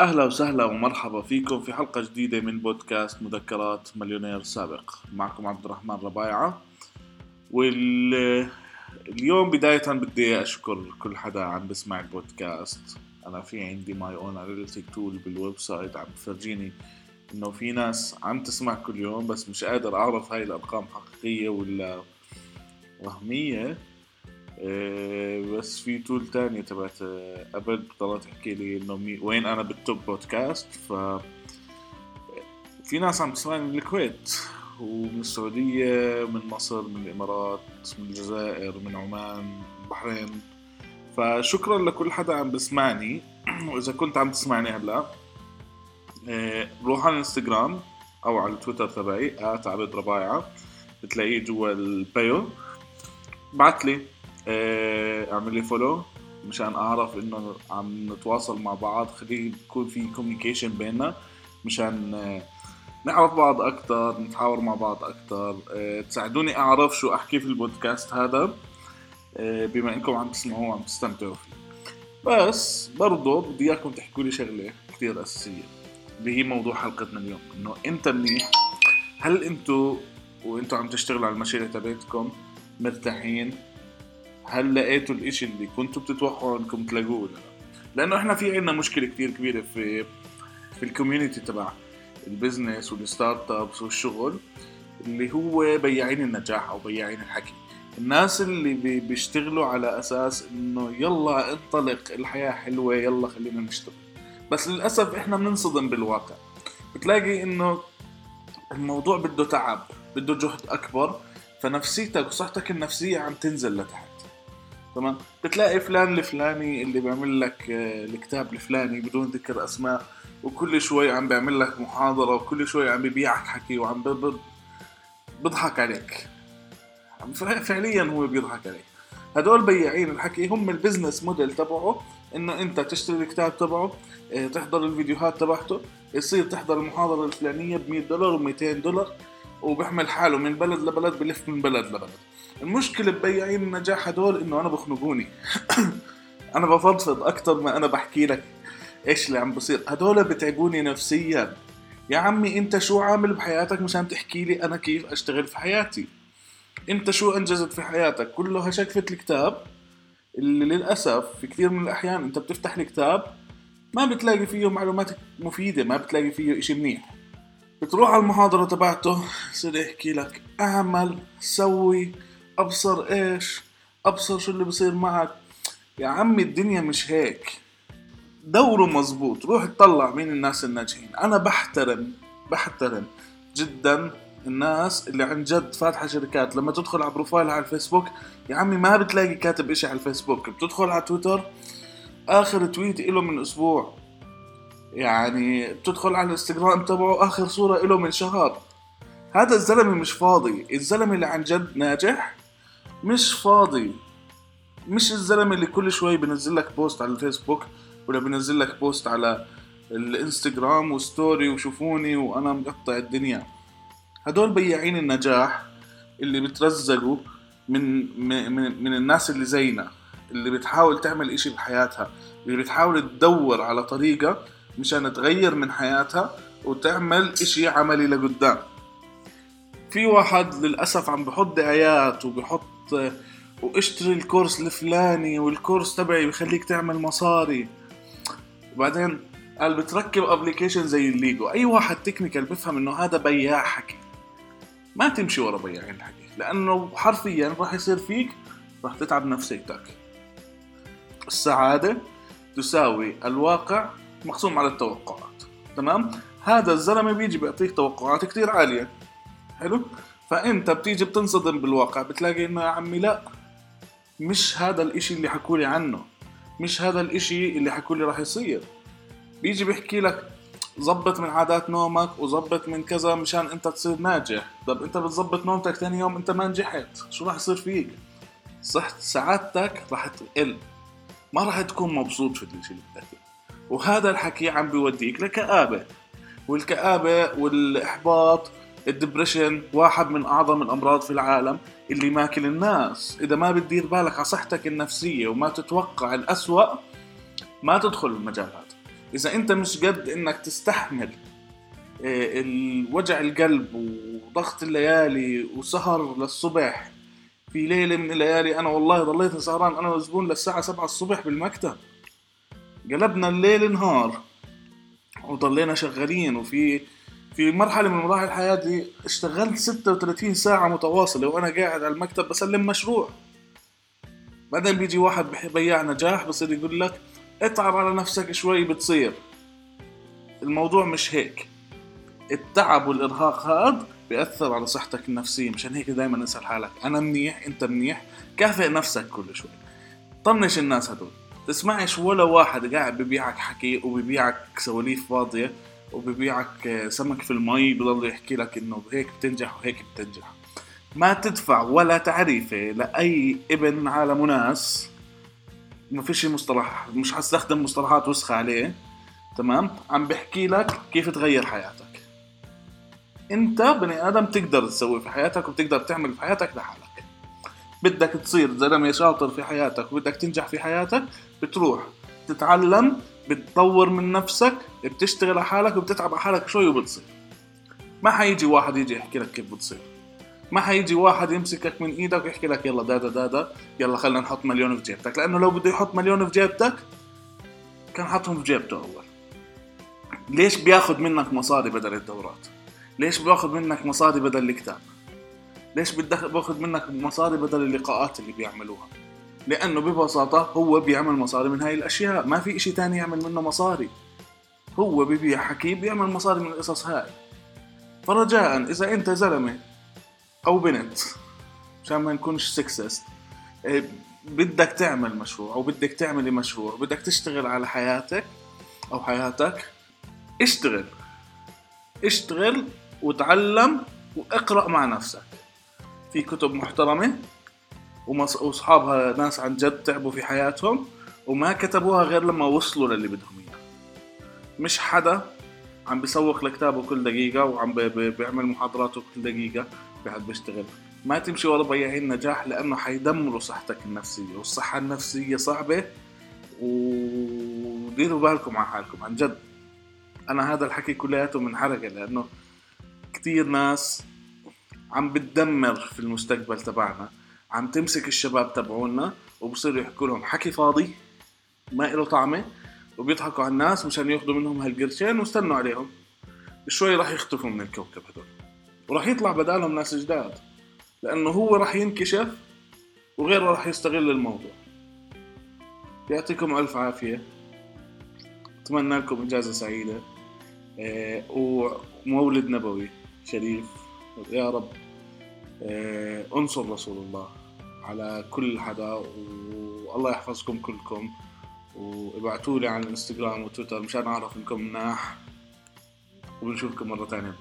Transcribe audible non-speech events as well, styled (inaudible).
أهلا وسهلا ومرحبا فيكم في حلقة جديدة من بودكاست مذكرات مليونير سابق. معكم عبد الرحمن ربايعة واليوم بداية بدي أشكر كل حدا عم بسمع البودكاست. أنا في عندي my own analytic tool بال website عم بفرجيني إنه في ناس عم تسمع كل يوم بس مش قادر أعرف هاي الأرقام حقيقية ولا وهمية بس في tool تانية تبعت Apple بتضل تحكي لي إنه وين أنا بال top podcast ف في ناس عم تسمعني من الكويت ومن السعودية من مصر من الإمارات من الجزائر من عمان البحرين فشكرا لكل حدا عم بسمعني. (clears throat) وإذا كنت عم تسمعني هلأ آه، روح على الانستغرام أو على التويتر تبعي عبد ربايعة بتلاقيه جوا ال bio بعت لي. آه، اعمل لي follow مشان اعرف انه عم نتواصل مع بعض خليه يكون في communication بيننا مشان آه، نعرف بعض أكثر نتحاور مع بعض أكثر آه، تساعدوني أعرف شو أحكي في البودكاست هذا. بما إنكم عم تسمعوه وعم تستمتعوا فيه. بس برضه بدي إياكم تحكوا لي شغلة كثير أساسية اللي هي موضوع حلقتنا اليوم إنه إنت منيح؟ هل أنتوا وانتوا عم تشتغلوا على المشاريع تبعتكم مرتاحين؟ هل لقيتوا الإشي اللي كنتوا بتتوقعوا إنكم تلاقوه ولا لا؟ لأنه إحنا في عندنا مشكلة كتير كبيرة في في ال community تبع ال business وال start ups والشغل اللي هو بياعين النجاح أو بياعين الحكي. الناس اللي بيشتغلوا على أساس إنه يلا انطلق الحياة حلوة يلا خلينا نشتغل. بس للأسف إحنا بننصدم بالواقع. بتلاقي إنه الموضوع بده تعب بده جهد أكبر فنفسيتك وصحتك النفسية عم تنزل لتحت. تمام؟ بتلاقي فلان الفلاني اللي بيعمل لك آه، الكتاب الفلاني بدون ذكر أسماء وكل شوي عم بيعمل لك محاضرة وكل شوي عم ببيعك حكي وعم بيضحك عليك. فعليا هو بيضحك عليك. هدول بياعين الحكي. هم البزنس موديل تبعه إنه أنت تشتري الكتاب تبعه آه، تحضر الفيديوهات تبعته يصير تحضر المحاضرة الفلانية ب 100 دولار و 200 دولار. وبحمل حاله من بلد لبلد بلف من بلد لبلد. المشكلة ببياعين النجاح هدول إنه أنا بخنقوني. (clears throat) أنا بفضفض أكثر ما أنا بحكي لك إيش اللي عم بصير. هدول بتعبوني نفسيا. يا عمي أنت شو عامل بحياتك مشان تحكي لي أنا كيف أشتغل في حياتي؟ أنت شو أنجزت في حياتك؟ كله هشكفة الكتاب؟ اللي للأسف في كثير من الأحيان أنت بتفتح الكتاب ما بتلاقي فيه معلومات مفيدة ما بتلاقي فيه إشي منيح. بتروح على المحاضرة تبعته يصير يحكي لك اعمل سوي أبصر إيش أبصر شو اللي بصير معك. يا عمي الدنيا مش هيك. دوره مزبوط روح اطلع مين الناس الناجحين. أنا بحترم بحترم جدا الناس اللي عن جد فاتحة شركات. لما تدخل على profile على الفيسبوك يا عمي ما بتلاقي كاتب إشي على الفيسبوك. بتدخل على تويتر آخر tweet له من أسبوع. يعني بتدخل على الانستغرام تبعه آخر صورة له من شهر. هذا الزلمة مش فاضي. الزلمة اللي عن جد ناجح مش فاضي. مش الزلمة اللي كل شوي بنزل لك post على الفيسبوك ولا بنزل لك post على الانستغرام و story وشوفوني وأنا مقطع الدنيا. هدول بياعين النجاح اللي بترزقوا من من من الناس اللي زينا اللي بتحاول تعمل إشي بحياتها اللي بتحاول تدور على طريقة مشان تغير من حياتها وتعمل إشي عملي لقدام. في واحد للأسف عم بحط دعايات وبحط واشتري الكورس الفلاني والكورس تبعي بخليك تعمل مصاري. وبعدين قال بتركب application زي الليجو. أي واحد technical بفهم إنه هذا بياع حكي. ما تمشي ورا بياع الحكي. لأنه حرفيا راح يصير فيك راح تتعب نفسيتك. السعادة تساوي الواقع مقسوم على التوقعات تمام؟ هذا الزلمة بيجي بيعطيك توقعات كتير عالية حلو؟ فأنت بتيجي بتنصدم بالواقع بتلاقي إنه يا عمي لا مش هذا الإشي اللي حكولي عنه مش هذا الإشي اللي حكولي راح يصير. بيجي بيحكي لك ظبط من عادات نومك وظبط من كذا مشان أنت تصير ناجح. طب أنت بتظبط نومتك ثاني يوم أنت ما نجحت شو راح يصير فيك؟ صحت سعادتك راح تقل ما راح تكون مبسوط في الشيء اللي بتحكي. وهذا الحكي عم بيوديك لكآبة. والكآبة والإحباط الدبريشن واحد من أعظم الأمراض في العالم اللي ماكل الناس. إذا ما بتدير بالك على صحتك النفسية وما تتوقع الأسوأ ما تدخل المجال هذا. إذا أنت مش قد إنك تستحمل آه، الوجع القلب وضغط الليالي وسهر للصبح. في ليلة من الليالي أنا والله ضليت سهران أنا والزبون للساعة سبعة الصبح بالمكتب. قلبنا الليل نهار وضلينا شغالين وفي في مرحلة من مراحل حياتي اشتغلت 36 ساعة متواصلة وأنا قاعد على المكتب بسلم مشروع. بعدين بيجي واحد بياع نجاح بصير يقول لك اتعب على نفسك شوي بتصير. الموضوع مش هيك. التعب والإرهاق هذا بيأثر على صحتك النفسية مشان هيك دايما اسأل حالك أنا منيح أنت منيح كافئ نفسك كل شوي. طنش الناس هدول. تسمعش ولا واحد قاعد ببيعك حكي وببيعك سواليف فاضية وببيعك سمك في المي بضل يحكي لك إنه هيك بتنجح وهيك بتنجح. ما تدفع ولا تعريفة لأي ابن عالم وناس. ما فيش مصطلح مش حستخدم مصطلحات وسخة عليه. تمام؟ عم بحكي لك كيف تغير حياتك. أنت بني آدم تقدر تسوي في حياتك وبتقدر تعمل في حياتك لحالك. بدك تصير زلمة شاطر في حياتك وبدك تنجح في حياتك بتروح تتعلم بتطور من نفسك بتشتغل على حالك وبتتعب على حالك شوي وبتصير. ما حيجي واحد يجي يحكي لك كيف بتصير. ما حيجي واحد يمسكك من إيدك ويحكي لك يلا دادا دادا يلا خلينا نحط مليون في جيبتك. لأنه لو بده يحط مليون في جيبتك كان حطهم في جيبته أول. ليش بياخذ منك مصاري بدل الدورات؟ ليش باخذ منك مصاري بدل الكتاب؟ ليش باخذ منك مصاري بدل اللقاءات اللي بيعملوها؟ لأنه ببساطة هو بيعمل مصاري من هاي الأشياء. ما في إشي تاني يعمل منه مصاري. هو ببيع حكي بيعمل مصاري من القصص هاي. فرجاء إذا أنت زلمة أو بنت عشان ما نكونش سكسست إيه، بدك تعمل مشروع أو بدك تعملي مشروع بدك تشتغل على حياتك أو حياتك اشتغل. اشتغل وتعلم وإقرأ مع نفسك. في كتب محترمة وأصحابها ناس عن جد تعبوا في حياتهم وما كتبوها غير لما وصلوا للي بدهم إياه. مش حدا عم بيسوق لكتابه كل دقيقة وعم بيعمل محاضراته كل دقيقة بيقعد بيشتغل ما تمشي ورا بياعين نجاح لأنه حيدمروا صحتك النفسية والصحة النفسية صعبة. وديروا بالكم على حالكم عن جد. أنا هذا الحكي كلياته من حركه لأنه كتير ناس عم بتدمر في المستقبل تبعنا عم تمسك الشباب تبعونا وبصيروا يحكوا لهم حكي فاضي ما له طعمة وبيضحكوا على الناس مشان ياخذوا منهم هالقرشين واستنوا عليهم. شوي راح يختفوا من الكوكب هدول وراح يطلع بدالهم ناس جداد لأنه هو راح ينكشف وغيره راح يستغل الموضوع. يعطيكم ألف عافية. أتمنى لكم إجازة سعيدة آه، ومولد نبوي شريف. يا رب. انصر رسول الله على كل حدا والله يحفظكم كلكم. وابعتوا لي على الانستغرام وتويتر مشان أعرف إنكم مناح. وبنشوفكم مرة ثانية